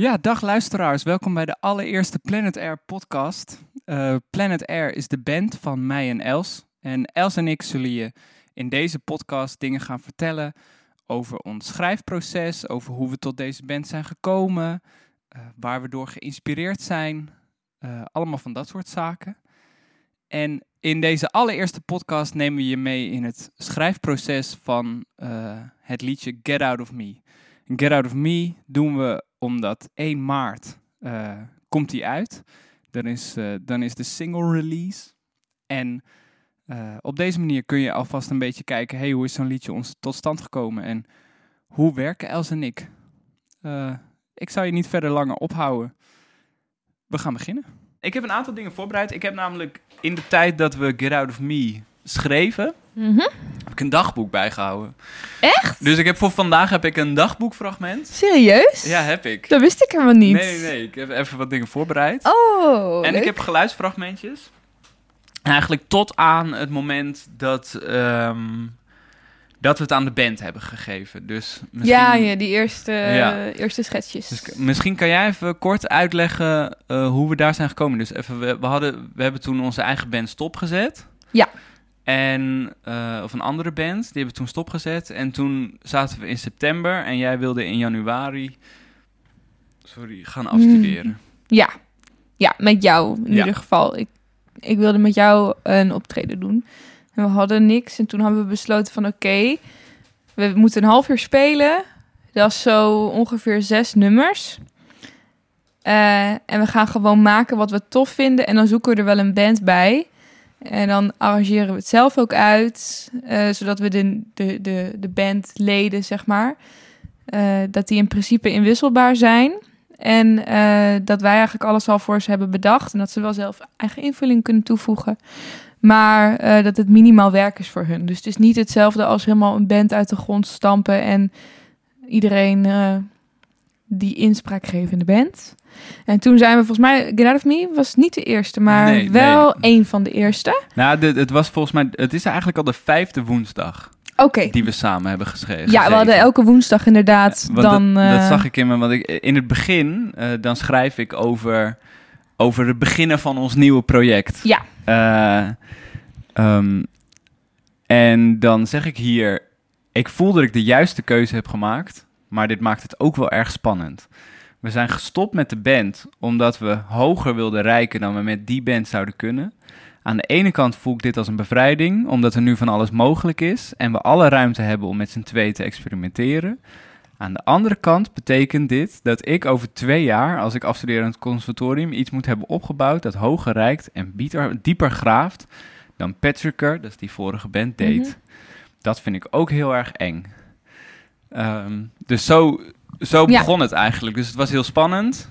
Ja, dag luisteraars. Welkom bij de allereerste Planet Air podcast. Uh, Planet Air is de band van mij en Els. En Els en ik zullen je in deze podcast dingen gaan vertellen over ons schrijfproces, over hoe we tot deze band zijn gekomen, uh, waar we door geïnspireerd zijn. Uh, allemaal van dat soort zaken. En in deze allereerste podcast nemen we je mee in het schrijfproces van het liedje Get Out of Me. Get Out of Me doen we omdat 1 maart uh, komt die uit. Dan is, uh, dan is de single release. En uh, op deze manier kun je alvast een beetje kijken... hey, hoe is zo'n liedje ons tot stand gekomen? En hoe werken Els en ik? ik zou je niet verder langer ophouden. We gaan beginnen. Ik heb een aantal dingen voorbereid. Ik heb namelijk in de tijd dat we Get Out of Me schreven... Mm -hmm. Ik een dagboek bijgehouden. Echt? Dus ik heb voor vandaag heb ik een dagboekfragment. Serieus? Ja, heb ik. Dat wist ik helemaal niet. Nee, nee, nee. Ik heb even wat dingen voorbereid. Oh, En leuk. ik heb geluidsfragmentjes. Eigenlijk tot aan het moment dat, ehm, dat we het aan de band hebben gegeven. Dus misschien, Ja, ja, die eerste, Ja. eerste schetsjes. Dus misschien kan jij even kort uitleggen eh, hoe we daar zijn gekomen. Dus even, we, we, hadden, we hebben toen onze eigen band stopgezet. Ja. En, eh, of een andere band, die hebben we toen stopgezet. En toen zaten we in september en jij wilde in januari, sorry, gaan afstuderen. Ja. ja, met jou in Ja. ieder geval. Ik, ik wilde met jou een optreden doen. En we hadden niks. En toen hebben we besloten van oké, we moeten een half uur spelen. Dat is zo ongeveer zes nummers. Eh, en we gaan gewoon maken wat we tof vinden. En dan zoeken we er wel een band bij. En dan arrangeren we het zelf ook uit. eh, zodat we de, de, de, de bandleden, zeg maar... eh, dat die in principe inwisselbaar zijn. En eh, dat wij eigenlijk alles al voor ze hebben bedacht. En dat ze wel zelf eigen invulling kunnen toevoegen. Maar dat het minimaal werk is voor hun. Dus het is niet hetzelfde als helemaal een band uit de grond stampen. En iedereen die inspraak geven in de band. En toen zijn we volgens mij... Get Out of Me was niet de eerste. Maar Nee, wel een van de eerste. Nou, de- het was volgens mij, het is eigenlijk al de vijfde woensdag Oké. die we samen hebben geschreven. Ja, we hadden elke woensdag inderdaad dan... dat, dat eh, zag ik in me, want ik, in het begin, eh, dan schrijf ik over, over het beginnen van ons nieuwe project. Ja. Eh, ehm, en dan zeg ik hier, ik voel dat ik de juiste keuze heb gemaakt, maar dit maakt het ook wel erg spannend. We zijn gestopt met de band omdat we hoger wilden reiken dan we met die band zouden kunnen. Aan de ene kant voel ik dit als een bevrijding, omdat er nu van alles mogelijk is en we alle ruimte hebben om met z'n twee te experimenteren. Aan de andere kant betekent dit dat ik over twee jaar, als ik afstudeer aan het conservatorium, iets moet hebben opgebouwd dat hoger reikt en bieter, dieper graaft dan Patricker, dat is die vorige band, deed. Mhm. Dat vind ik ook heel erg eng. Ehm, dus zo, zo Ja. begon het eigenlijk. Dus het was heel spannend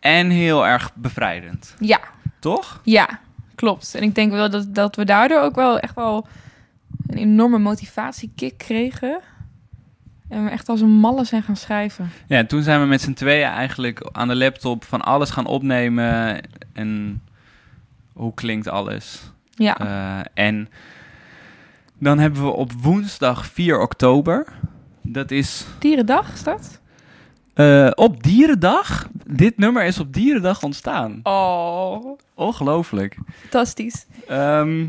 en heel erg bevrijdend. Ja, Toch? Ja, klopt. En ik denk wel dat, dat we daardoor ook wel echt wel een enorme motivatiekick kregen. En we echt als een malle zijn gaan schrijven. Ja, en toen zijn we met z'n tweeën eigenlijk aan de laptop van alles gaan opnemen. En hoe klinkt alles? Ja, Eh, en dan hebben we op woensdag 4 oktober. Dat is dierendag is dat? eh, op Dierendag. Dit nummer is op Dierendag ontstaan. Oh, Ongelooflijk. fantastisch. Ehm,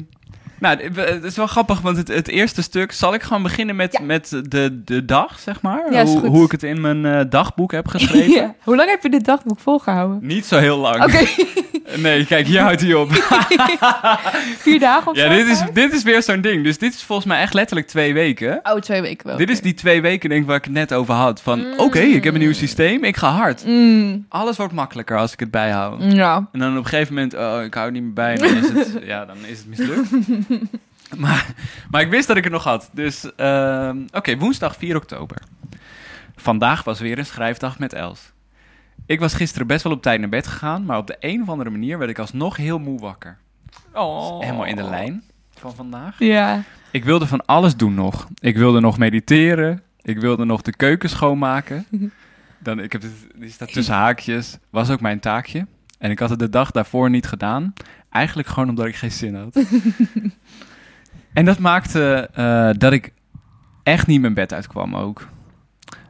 nou, het- is wel grappig, want het, het eerste stuk... Zal ik gewoon beginnen met, Ja. met de, de dag, zeg maar? Ja, hoe, goed. hoe ik het in mijn eh, dagboek heb geschreven. Ja. Hoe lang heb je dit dagboek volgehouden? Niet zo heel lang. Oké, Nee, kijk, hier houdt hij op. vier dagen of ja, zo? dit is, dit is weer zo'n ding. Dus dit is volgens mij echt letterlijk twee weken. Oh, twee weken wel. Dit is die twee weken, denk ik, waar ik het net over had. Van, Mm. oké, ik heb een nieuw systeem, ik ga hard. Mm, Alles wordt makkelijker als ik het bijhoud. ja. En dan op een gegeven moment, oh, ik hou het niet meer bij. En dan is het, ja, dan is het mislukt. maar, maar ik wist dat ik het nog had. Dus, ehm, oké, woensdag 4 oktober. Vandaag was weer een schrijfdag met Els. Ik was gisteren best wel op tijd naar bed gegaan, maar op de een of andere manier werd ik alsnog heel moe wakker. Oh. Helemaal in de lijn van vandaag. Ja. Ik wilde van alles doen nog. Ik wilde nog mediteren. Ik wilde nog de keuken schoonmaken. Dan, ik heb het, die staat tussen haakjes. Was ook mijn taakje. En ik had het de dag daarvoor niet gedaan. Eigenlijk gewoon omdat ik geen zin had. en dat maakte eh, dat ik echt niet mijn bed uitkwam ook.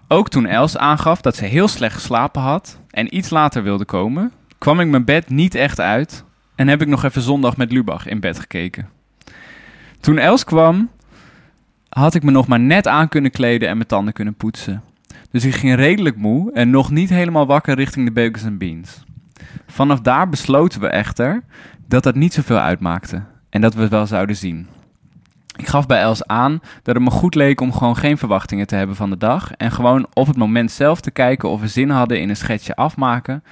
Ook toen Els aangaf dat ze heel slecht geslapen had en iets later wilde komen, kwam ik mijn bed niet echt uit en heb ik nog even zondag met Lubach in bed gekeken. Toen Els kwam, had ik me nog maar net aan kunnen kleden en mijn tanden kunnen poetsen. Dus ik ging redelijk moe en nog niet helemaal wakker richting de Bakers and Beans. Vanaf daar besloten we echter dat dat niet zoveel uitmaakte en dat we het wel zouden zien. Ik gaf bij Els aan dat het me goed leek om gewoon geen verwachtingen te hebben van de dag en gewoon op het moment zelf te kijken of we zin hadden in een schetsje afmaken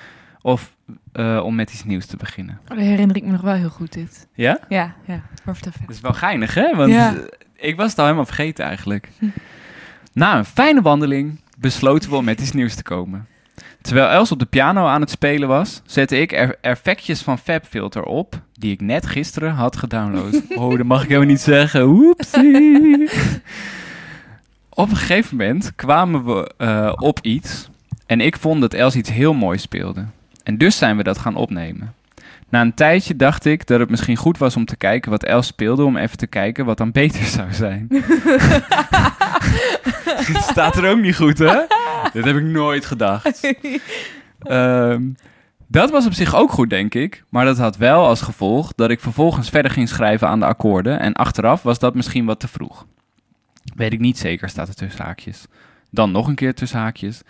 of eh, om met iets nieuws te beginnen. Oh, dat herinner ik me nog wel heel goed dit. Ja? Ja, ja. Dat is wel geinig, hè? Want Ja. eh, ik was het al helemaal vergeten eigenlijk. Na een fijne wandeling besloten we om met iets nieuws te komen. Terwijl Els op de piano aan het spelen was, zette ik er effectjes van FabFilter op, die ik net gisteren had gedownload. Oh, dat mag ik helemaal niet zeggen. Oepsie. op een gegeven moment kwamen we eh, op iets en ik vond dat Els iets heel moois speelde. En dus zijn we dat gaan opnemen. Na een tijdje dacht ik dat het misschien goed was om te kijken wat Els speelde, om even te kijken wat dan beter zou zijn. Dit staat er ook niet goed, hè? Dit heb ik nooit gedacht. Ehm, dat was op zich ook goed, denk ik. Maar dat had wel als gevolg dat ik vervolgens verder ging schrijven aan de akkoorden. En achteraf was dat misschien wat te vroeg. Weet ik niet zeker, staat er tussen haakjes. Dan nog een keer tussen haakjes.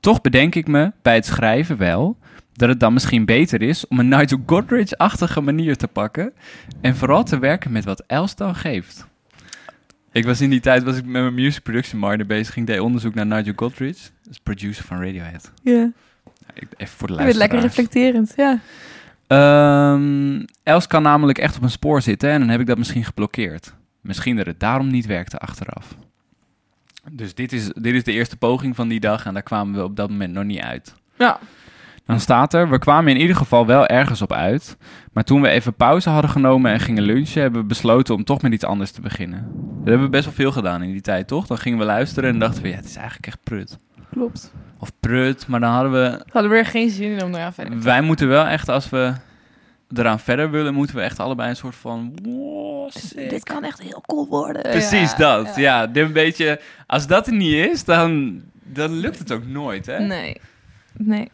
Toch bedenk ik me bij het schrijven wel dat het dan misschien beter is om een Nigel Godrich-achtige manier te pakken. En vooral te werken met wat Els dan geeft. Ik was in die tijd was ik met mijn music production minor bezig. Ik deed onderzoek naar Nigel Godrich. Is producer van Radiohead. Ja. Even voor de Je bent lekker reflecterend, ja. Ehm, Els kan namelijk echt op een spoor zitten en dan heb ik dat misschien geblokkeerd. Misschien dat het daarom niet werkte achteraf. Dus dit is, dit is de eerste poging van die dag en daar kwamen we op dat moment nog niet uit. Ja. Dan staat er, we kwamen in ieder geval wel ergens op uit. Maar toen we even pauze hadden genomen en gingen lunchen, hebben we besloten om toch met iets anders te beginnen. Dat hebben we best wel veel gedaan in die tijd, toch? Dan gingen we luisteren en dachten we, ja, het is eigenlijk echt prut. Klopt. Of prut, maar dan hadden we Hadden we er geen zin in om daar verder te wij moeten wel echt, als we eraan verder willen, moeten we echt allebei een soort van... wow. Dit kan echt heel cool worden. Precies Ja, dat, ja. ja. dit een beetje, als dat er niet is, dan, dan lukt het ook nooit, hè? Nee. Nee.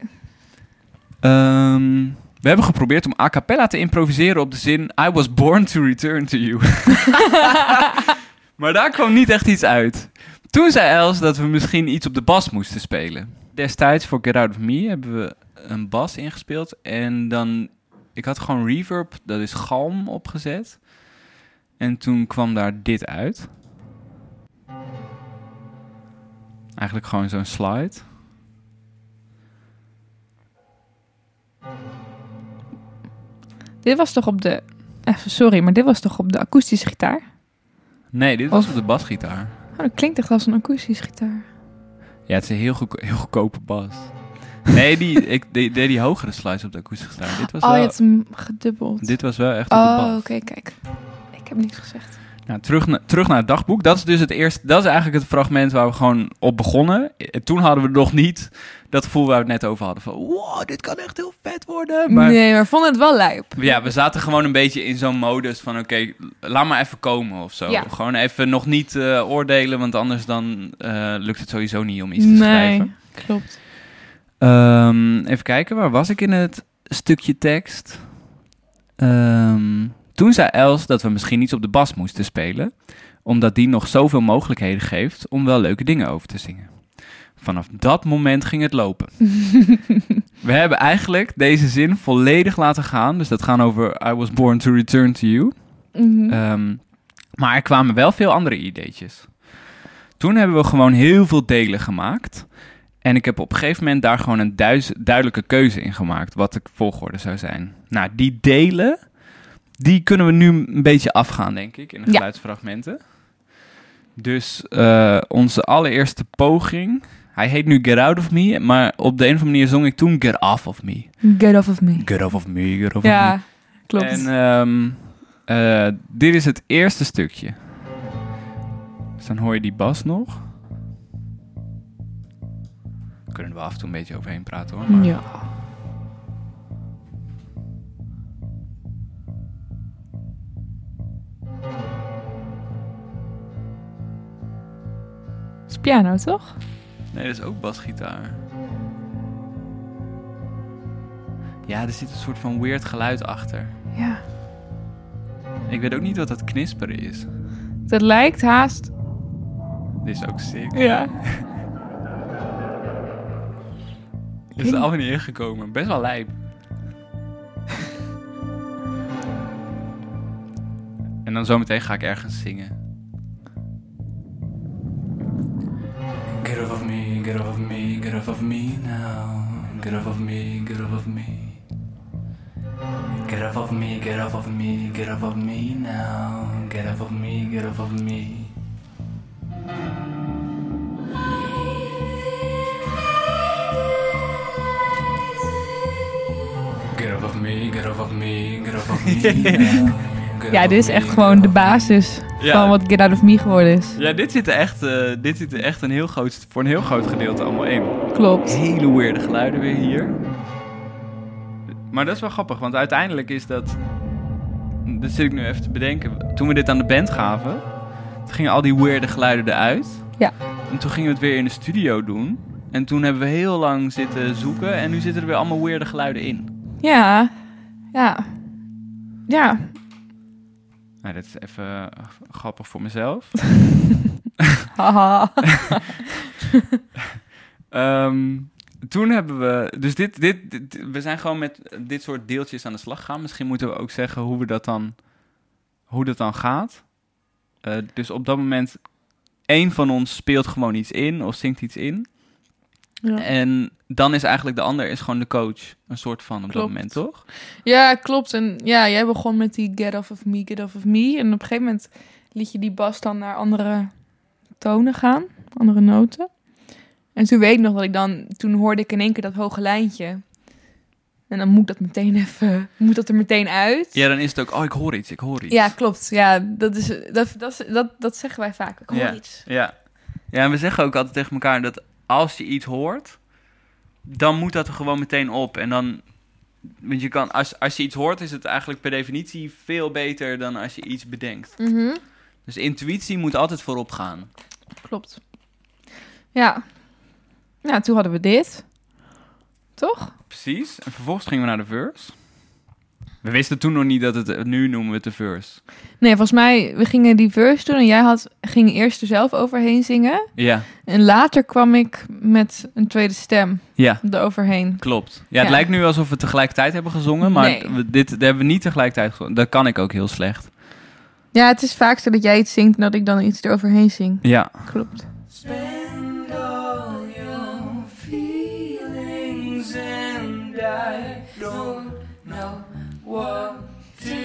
Ehm, we hebben geprobeerd om a cappella te improviseren op de zin... I was born to return to you. maar daar kwam niet echt iets uit. Toen zei Els dat we misschien iets op de bas moesten spelen. Destijds voor Get Out of Me hebben we een bas ingespeeld. En dan... Ik had gewoon reverb, dat is galm, opgezet. En toen kwam daar dit uit. Eigenlijk gewoon zo'n slide. Dit was toch op de... Even sorry, maar dit was toch op de akoestische gitaar? Nee, dit was Of- op de basgitaar. Oh, dat klinkt echt als een akoestische gitaar. Ja, het is een heel, goedko- heel goedkope bas. Nee, die, ik deed deed die hogere slides op de akoestische gitaar. Dit was, Oh, je wel, hebt hem gedubbeld. dit was wel echt op de Oh, bas. oké, kijk. Ik heb niks gezegd. Nou, terug, na- terug naar het dagboek. Dat is dus het eerste. Dat is eigenlijk het fragment waar we gewoon op begonnen. En toen hadden we nog niet dat gevoel waar we het net over hadden. Van, wow, dit kan echt heel vet worden. Maar Nee, maar vonden het wel lijp. ja, we zaten gewoon een beetje in zo'n modus van... Oké, laat maar even komen of zo. Ja. Gewoon even nog niet eh, oordelen. Want anders dan eh, lukt het sowieso niet om iets te nee, schrijven. klopt. Ehm, even kijken, waar was ik in het stukje tekst? Ehm, toen zei Els dat we misschien iets op de bas moesten spelen, omdat die nog zoveel mogelijkheden geeft om wel leuke dingen over te zingen. Vanaf dat moment ging het lopen. we hebben eigenlijk deze zin volledig laten gaan, dus dat gaan over I was born to return to you. Mhm. Ehm, maar er kwamen wel veel andere ideetjes. Toen hebben we gewoon heel veel delen gemaakt. En ik heb op een gegeven moment daar gewoon een duidelijke keuze in gemaakt. Wat de volgorde zou zijn. Nou, die delen, die kunnen we nu een beetje afgaan, denk ik, in de Ja. geluidsfragmenten. Dus eh, onze allereerste poging. Hij heet nu Get Out of Me, maar op de een of andere manier zong ik toen Get Off of Me. Get off of me. Get Off of Me, Get Off of Me. Ja, klopt. En ehm, eh, dit is het eerste stukje. Dus dan hoor je die bas nog. Kunnen we af en toe een beetje overheen praten hoor. Maar... Ja. Piano, toch? Nee, dat is ook basgitaar. Ja, er zit een soort van weird geluid achter. Ja. Ik weet ook niet wat dat knisperen is. Dat lijkt haast. Dit is ook sick. Ja. Is er allemaal niet ingekomen. Best wel lijp. en dan zometeen ga ik ergens zingen. Get off of me now. Get off of me, get off of me. Get off of me, get off of me, get off of me now. Get off of me, get off of me. Get off of me, get off of me, get off of me now. Get Ja, dit is echt me, gewoon de basis Ja. van wat Get Out of Me geworden is. Ja, dit zit er echt, eh, dit zit er echt een heel groot, voor een heel groot gedeelte allemaal in. Klopt. Hele weirde geluiden weer hier. Maar dat is wel grappig, want uiteindelijk is dat... Dat zit ik nu even te bedenken. Toen we dit aan de band gaven, toen gingen al die weirde geluiden eruit. Ja. En toen gingen we het weer in de studio doen. En toen hebben we heel lang zitten zoeken en nu zitten er weer allemaal weirde geluiden in. Ja. Ja. Ja. Nou, dat is even eh, grappig voor mezelf. Haha. Ehm, toen hebben we. Dus dit, dit, dit- We zijn gewoon met dit soort deeltjes aan de slag gegaan. Misschien moeten we ook zeggen hoe we dat dan. Hoe dat dan gaat. Eh, dus op dat moment. één van ons speelt gewoon iets in of zingt iets in. Ja. En dan is eigenlijk de ander is gewoon de coach. Een soort van op dat Klopt. moment, toch? Ja, klopt. En ja, jij begon met die Get Off of Me, Get Off of Me. En op een gegeven moment liet je die bas dan naar andere tonen gaan. Andere noten. En toen weet ik nog dat ik dan... Toen hoorde ik in één keer dat hoge lijntje. En dan moet dat meteen even... Moet dat er meteen uit. Ja, dan is het ook. Oh, ik hoor iets, ik hoor iets. Ja, klopt. Ja, dat, is, dat, dat, dat, dat zeggen wij vaak. Ik hoor Ja. iets. Ja. ja, en we zeggen ook altijd tegen elkaar dat als je iets hoort, dan moet dat er gewoon meteen op. En dan, want je kan, als, als je iets hoort, is het eigenlijk per definitie veel beter dan als je iets bedenkt. Mhm. Dus intuïtie moet altijd voorop gaan. Klopt. Ja. Ja, toen hadden we dit. Toch? Precies. En vervolgens gingen we naar de verse. We wisten toen nog niet dat het, nu noemen we het de verse. Nee, volgens mij, we gingen die verse doen en jij had, ging eerst er zelf overheen zingen. Ja, En later kwam ik met een tweede stem ja. eroverheen. Klopt. Ja, het Ja. lijkt nu alsof we tegelijkertijd hebben gezongen, maar Nee. we, dit dat hebben we niet tegelijkertijd gezongen. Dat kan ik ook heel slecht. Ja, het is vaak zo dat jij iets zingt en dat ik dan iets eroverheen zing. Ja. Klopt. What to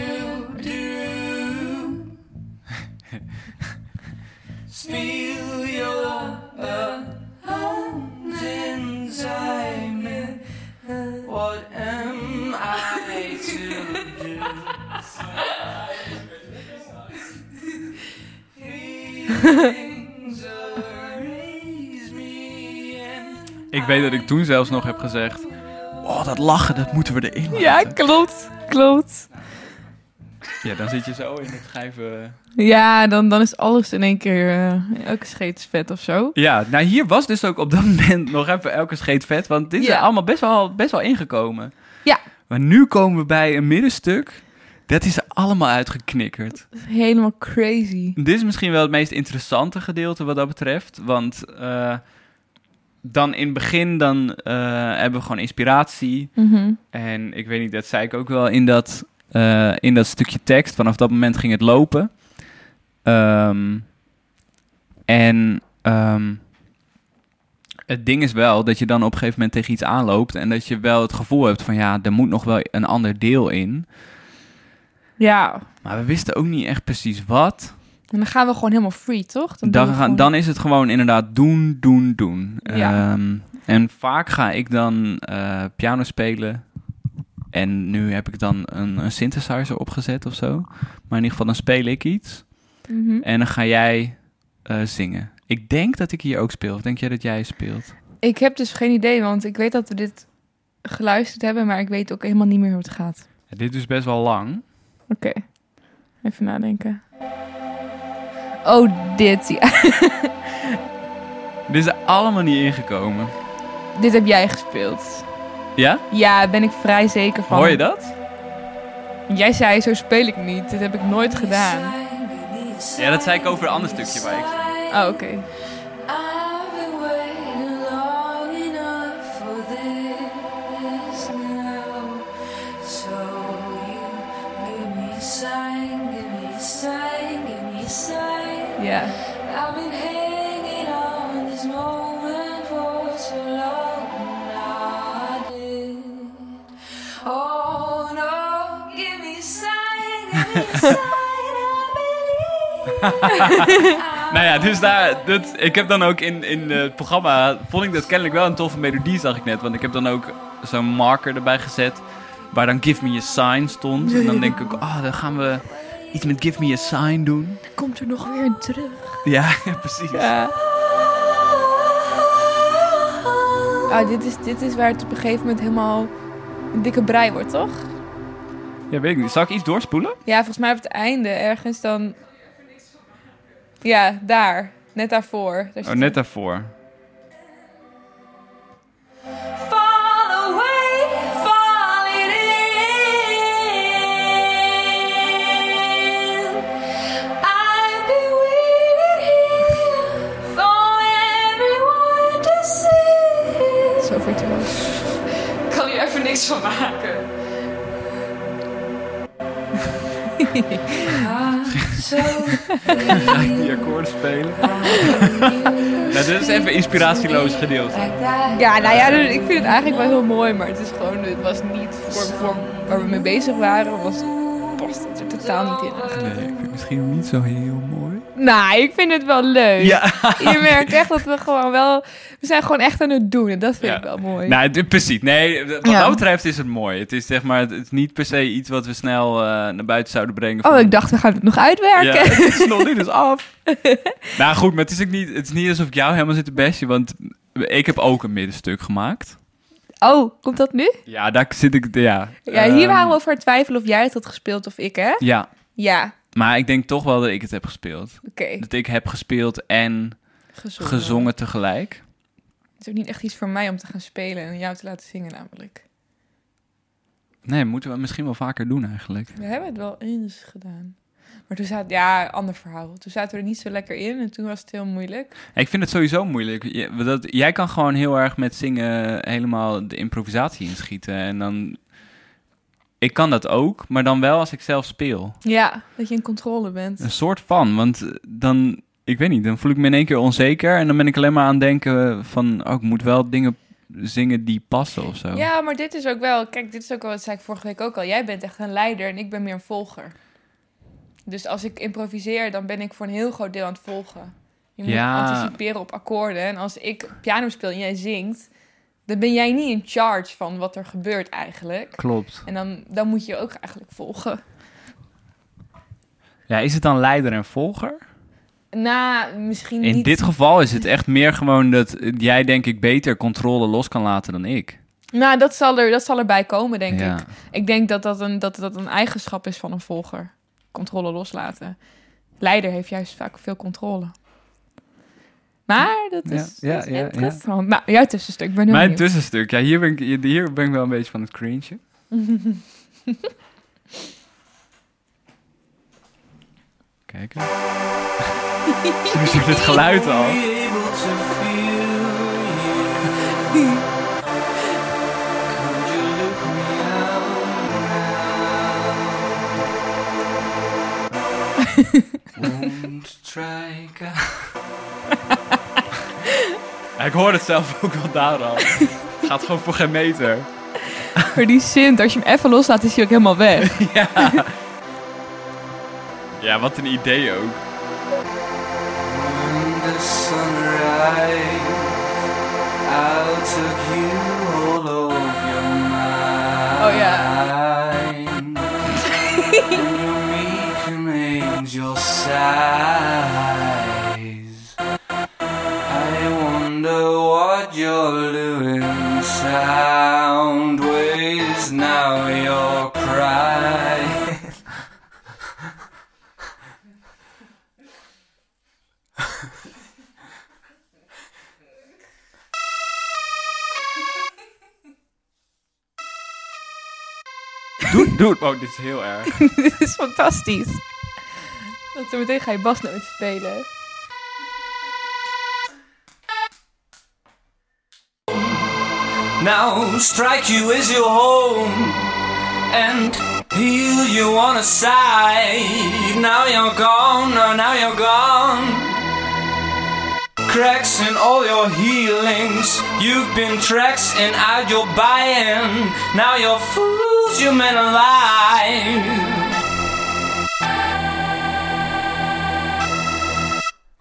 do. Feel your hands inside me. What am I to do? Feelings erase me and Ik weet dat ik toen zelfs nog heb gezegd... Oh, dat lachen, dat moeten we erin laten. Ja, klopt. Klopt. Ja, dan zit je zo in het schijven... Ja, dan, dan is alles in één keer, eh, elke scheet vet of zo. Ja, nou hier was dus ook op dat moment nog even elke scheet vet. Want dit is Ja. allemaal best wel, best wel ingekomen. Ja. Maar nu komen we bij een middenstuk. Dat is er allemaal uitgeknikkerd. Helemaal crazy. Dit is misschien wel het meest interessante gedeelte wat dat betreft. Want eh, dan in het begin dan, eh, hebben we gewoon inspiratie. Mhm. En ik weet niet, dat zei ik ook wel in dat, eh, in dat stukje tekst. Vanaf dat moment ging het lopen. Ehm, en ehm, het ding is wel dat je dan op een gegeven moment tegen iets aanloopt. En dat je wel het gevoel hebt van ja, er moet nog wel een ander deel in. Ja, Maar we wisten ook niet echt precies wat. En dan gaan we gewoon helemaal free, toch? Dan, gewoon- dan is het gewoon inderdaad doen, doen, doen. Ja. Ehm, en vaak ga ik dan eh, piano spelen. En nu heb ik dan een, een synthesizer opgezet of zo. Maar in ieder geval, dan speel ik iets. Mhm. En dan ga jij eh, zingen. Ik denk dat ik hier ook speel. Of denk jij dat jij speelt? Ik heb dus geen idee, want ik weet dat we dit geluisterd hebben, maar ik weet ook helemaal niet meer hoe het gaat. Ja, dit is best wel lang. Oké, even nadenken. Oh, dit, ja. Dit is er allemaal niet ingekomen. Dit heb jij gespeeld. Ja? Ja, ben ik vrij zeker van. Hoor je dat? Jij zei, zo speel ik niet. Dit heb ik nooit gedaan. Ja, dat zei ik over een ander stukje waar ik Oh, oké. Nou ja, dus daar, dat, ik heb dan ook in, in het programma, vond ik dat kennelijk wel een toffe melodie, zag ik net. Want ik heb dan ook zo'n marker erbij gezet, waar dan Give Me A Sign stond. En dan denk ik, oh, dan gaan we iets met Give Me A Sign doen. Komt er nog weer een terug. Ja, precies. Ja. Ah, dit is, dit is waar het op een gegeven moment helemaal een dikke brei wordt, toch? Ja, weet ik niet. Zal ik iets doorspoelen? Ja, volgens mij op het einde ergens dan... Ja, daar. Net daarvoor. Daar Oh, net daarvoor. Fall away, falling in. I've been waiting here for everyone to see. Zo virtuoos. Ik kan hier even niks van maken. Ga ik die akkoorden spelen? Nou, dit is even inspiratieloos gedeelte. Ja, nou ja, dus ik vind het eigenlijk wel heel mooi, maar het is gewoon, het was niet voor, voor waar we mee bezig waren, was, past het er totaal niet in. eigenlijk. Nee, ik vind het misschien niet zo heel mooi. Nou, ik vind het wel leuk. Ja. Je merkt echt dat we gewoon wel, we zijn gewoon echt aan het doen en dat vind Ja. ik wel mooi. Nou, precies. Nee, wat Ja. dat betreft is het mooi. Het is zeg maar, het is niet per se iets wat we snel eh, naar buiten zouden brengen. oh, van- ik dacht, we gaan het nog Ja, uitwerken. het is nog niet eens af. nou goed, maar het is ook niet, het is niet alsof ik jou helemaal zit te bestje, want ik heb ook een middenstuk gemaakt. Oh, komt dat nu? Ja, daar zit ik, ja. Ja, hier Ehm, waren we over het twijfelen of jij het had gespeeld of ik, hè? Ja, Ja, maar ik denk toch wel dat ik het heb gespeeld. oké. Dat ik heb gespeeld en Gezongen. gezongen tegelijk. Het is ook niet echt iets voor mij om te gaan spelen en jou te laten zingen namelijk. Nee, moeten we misschien wel vaker doen eigenlijk. We hebben het wel eens gedaan. Maar toen zaten, ja, ander verhaal. Toen zaten we er niet zo lekker in en toen was het heel moeilijk. Ik vind het sowieso moeilijk. Dat, jij kan gewoon heel erg met zingen helemaal de improvisatie inschieten. En dan... Ik kan dat ook, maar dan wel als ik zelf speel. Ja, dat je in controle bent. Een soort van, want dan... Ik weet niet, dan voel ik me in één keer onzeker. En dan ben ik alleen maar aan het denken van... Oh, ik moet wel dingen zingen die passen of zo. Ja, maar dit is ook wel... Kijk, dit is ook wel, dat zei ik vorige week ook al. Jij bent echt een leider en ik ben meer een volger. Dus als ik improviseer, dan ben ik voor een heel groot deel aan het volgen. Je moet Ja. anticiperen op akkoorden. En als ik piano speel en jij zingt... dan ben jij niet in charge van wat er gebeurt eigenlijk. Klopt. En dan, dan moet je ook eigenlijk volgen. Ja, is het dan leider en volger? Nou, misschien In niet... dit geval is het echt meer gewoon dat jij denk ik beter controle los kan laten dan ik. Nou, dat zal, er, dat zal erbij komen, denk ja. ik. Ik denk dat dat, een, dat dat een eigenschap is van een volger. Controle loslaten. Leider heeft juist vaak veel controle. Maar dat is, ja, is ja, ja. interessant. Nou, jouw tussenstuk. Ik ben Mijn benieuwd. tussenstuk, ja, hier ben, ik, hier ben ik wel een beetje van het cringe. Kijken. Zie je dit geluid al? Able ik hoor het zelf ook wel daar al. Gaat gewoon voor geen meter. Maar die Sint, als je hem even loslaat, is hij ook helemaal weg. Ja. Ja, wat een idee ook. When the sunrise, I'll take you all over your mind. Oh ja. Doe, het. Oh, dit is heel erg. Dit is fantastisch. Want zo meteen ga je basnoot spelen. Now strike you is your home and heal you on a side. Now you're gone, oh, now you're gone. Cracks in all your healings. You've been tracks and out your buying. Now you're fools, you men alive.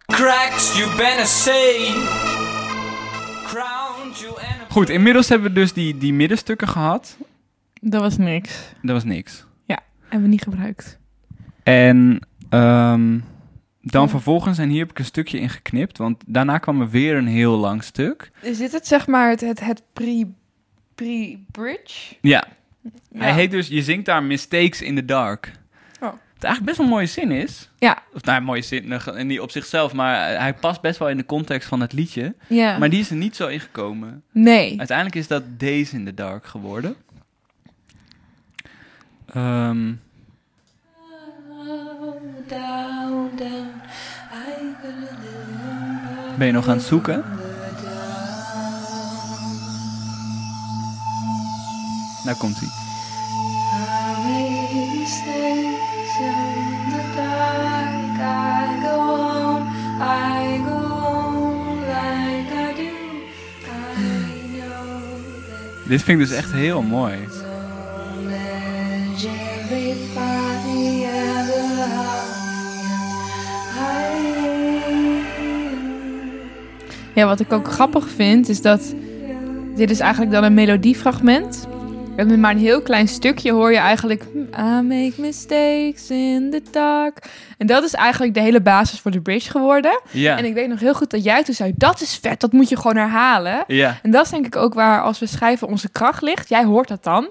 Cracks you better say. Crowned you and Goed, inmiddels hebben we dus die, die middenstukken gehad. Dat was niks. Dat was niks. Hebben we niet gebruikt. En ehm, dan Ja. vervolgens, en hier heb ik een stukje in geknipt, want daarna kwam er weer een heel lang stuk. Is dit het, zeg maar, het, het, het pre, pre-bridge? Ja, Ja. hij heet dus, je zingt daar Mistakes in the Dark. Oh. Wat eigenlijk best wel een mooie zin is. Ja. Of nou, een mooie zin, eh, niet op zichzelf, maar hij past best wel in de context van het liedje. Ja. Maar die is er niet zo ingekomen. Nee. Uiteindelijk is dat Days in the Dark geworden. Ehm, ben je nog aan het zoeken? Nou komt hij. I made mistakes in the dark. I go on, I go on like I do. I know that Dit vind ik dus echt heel mooi. Ja, wat ik ook grappig vind, is dat dit is eigenlijk dan een melodiefragment. En met maar een heel klein stukje hoor je eigenlijk... I make mistakes in the dark. En dat is eigenlijk de hele basis voor de bridge geworden. Ja. En ik weet nog heel goed dat jij toen zei... dat is vet, dat moet je gewoon herhalen. Ja. En dat is denk ik ook waar als we schrijven onze kracht ligt. Jij hoort dat dan.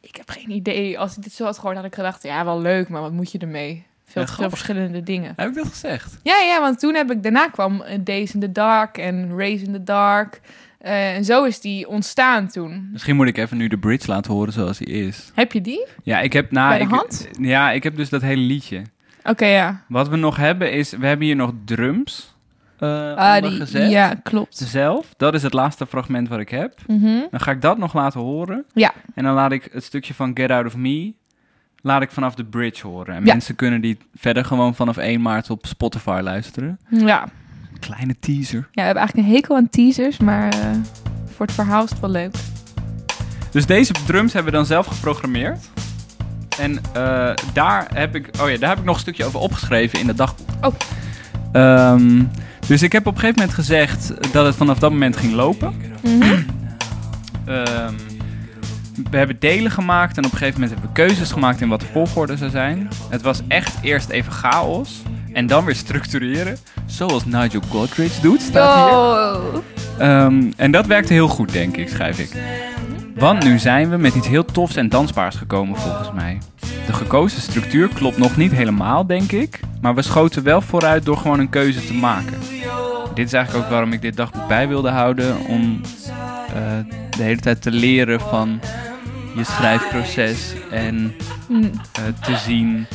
Ik heb geen idee. Als ik dit zo had gehoord, had ik gedacht... ja, wel leuk, maar wat moet je ermee? Veel Ja, veel verschillende dingen. Heb ik dat gezegd? Ja, ja, want toen heb ik daarna kwam eh, Days in the Dark en Race in the Dark. Eh, en zo is die ontstaan toen. Misschien moet ik even nu de bridge laten horen zoals hij is. Heb je die? Ja, ik heb na. Bij de ik, hand? Ja, ik heb dus dat hele liedje. Oké, ja. Wat we nog hebben is, we hebben hier nog drums Ah, onder die, gezet. ja, klopt. Zelf. Dat is het laatste fragment wat ik heb. Mhm. Dan ga ik dat nog laten horen. Ja. En dan laat ik het stukje van Get Out of Me, laat ik vanaf de bridge horen. En Ja. mensen kunnen die verder gewoon vanaf 1 maart op Spotify luisteren. Ja. Kleine teaser. ja, we hebben eigenlijk een hekel aan teasers, maar eh, voor het verhaal is het wel leuk. Dus deze drums hebben we dan zelf geprogrammeerd. En eh, daar, heb ik, oh ja, daar heb ik nog een stukje over opgeschreven in het dagboek. Oh. Ehm, dus ik heb op een gegeven moment gezegd dat het vanaf dat moment ging lopen. Ehm, we hebben delen gemaakt en op een gegeven moment hebben we keuzes gemaakt in wat de volgorde zou zijn. Het was echt eerst even chaos en dan weer structureren. Zoals Nigel Godrich doet, staat hier. Oh. Ehm, en dat werkte heel goed, denk ik, schrijf ik. Want nu zijn we met iets heel tofs en dansbaars gekomen, volgens mij. De gekozen structuur klopt nog niet helemaal, denk ik. Maar we schoten wel vooruit door gewoon een keuze te maken. Dit is eigenlijk ook waarom ik dit dagboek bij wilde houden. Om eh, de hele tijd te leren van je schrijfproces. En Hm. eh, te zien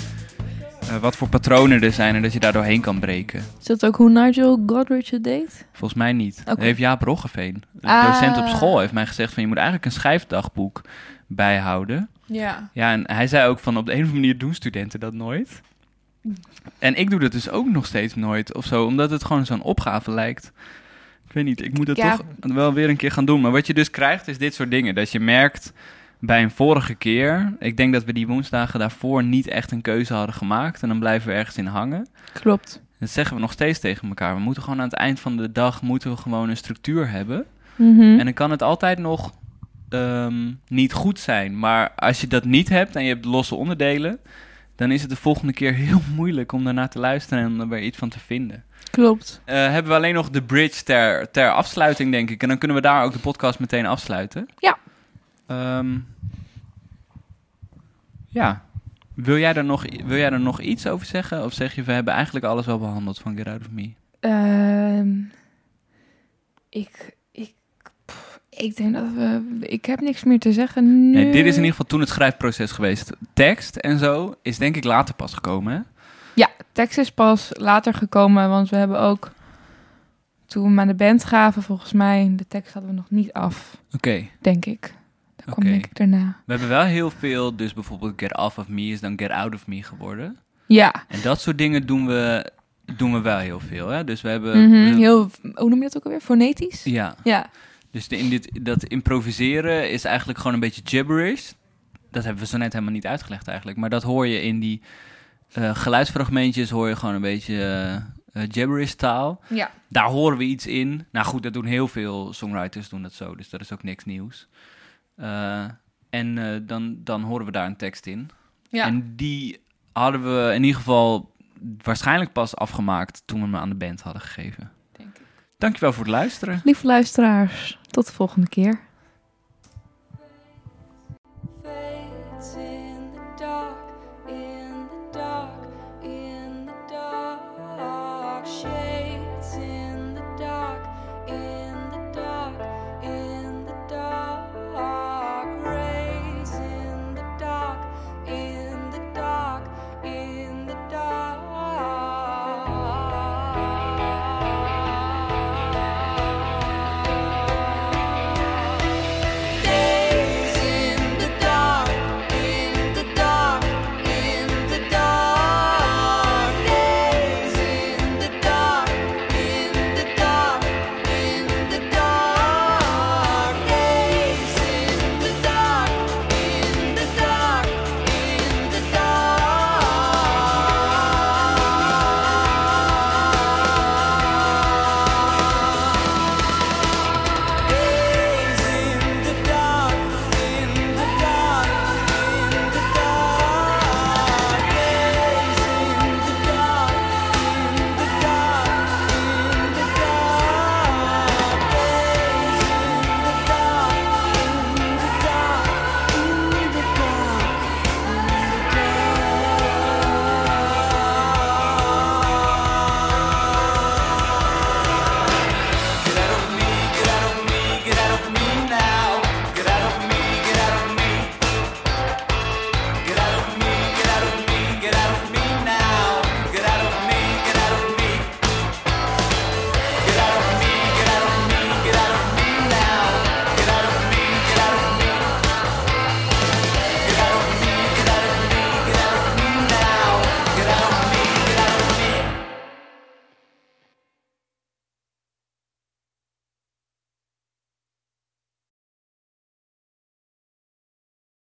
eh, wat voor patronen er zijn en dat je daar doorheen kan breken. Is dat ook hoe Nigel Godrich het deed? Volgens mij niet. Oké. Dat heeft Jaap Roggeveen. De Ah. docent op school heeft mij gezegd van je moet eigenlijk een schrijfdagboek bijhouden. Ja. Ja, en hij zei ook van op de een of andere manier doen studenten dat nooit. En ik doe dat dus ook nog steeds nooit of zo, omdat het gewoon zo'n opgave lijkt. Ik weet niet, ik moet Ja. toch wel weer een keer gaan doen. Maar wat je dus krijgt is dit soort dingen. Dat je merkt bij een vorige keer, ik denk dat we die woensdagen daarvoor niet echt een keuze hadden gemaakt. En dan blijven we ergens in hangen. Klopt. Dat zeggen we nog steeds tegen elkaar. We moeten gewoon aan het eind van de dag moeten we gewoon een structuur hebben. Mhm. En dan kan het altijd nog ehm, niet goed zijn. Maar als je dat niet hebt en je hebt losse onderdelen, dan is het de volgende keer heel moeilijk om daarna te luisteren en er weer iets van te vinden. Klopt. Eh, hebben we alleen nog de bridge ter, ter afsluiting, denk ik. En dan kunnen we daar ook de podcast meteen afsluiten. Ja. Ehm, ja. Wil jij, er nog, wil jij er nog iets over zeggen? Of zeg je, we hebben eigenlijk alles wel behandeld van Get Out of Me? Ehm, ik, ik, pff, Ik denk dat we... Ik heb niks meer te zeggen nu. Nee, dit is in ieder geval toen het schrijfproces geweest. Tekst en zo is denk ik later pas gekomen, hè? Ja, tekst is pas later gekomen, want we hebben ook... Toen we hem aan de band gaven, volgens mij, de tekst hadden we nog niet af, Oké. denk ik. Dat denk ik daarna. We hebben wel heel veel, dus bijvoorbeeld Get Off of Me is dan Get Out of Me geworden. Ja, En dat soort dingen doen we, doen we wel heel veel, hè? Dus we hebben... mhm, heel... Hoe noem je dat ook alweer? Fonetisch? Ja, Ja. dus de, in dit, dat improviseren is eigenlijk gewoon een beetje gibberish. Dat hebben we zo net helemaal niet uitgelegd eigenlijk. Maar dat hoor je in die eh, geluidsfragmentjes, hoor je gewoon een beetje eh, gibberish taal. Ja. Daar horen we iets in. Nou goed, dat doen heel veel songwriters doen dat zo, dus dat is ook niks nieuws. Eh, en eh, dan, dan horen we daar een tekst in. Ja. En die hadden we in ieder geval waarschijnlijk pas afgemaakt toen we hem aan de band hadden gegeven. Denk ik. Dankjewel voor het luisteren. Lieve luisteraars, tot de volgende keer.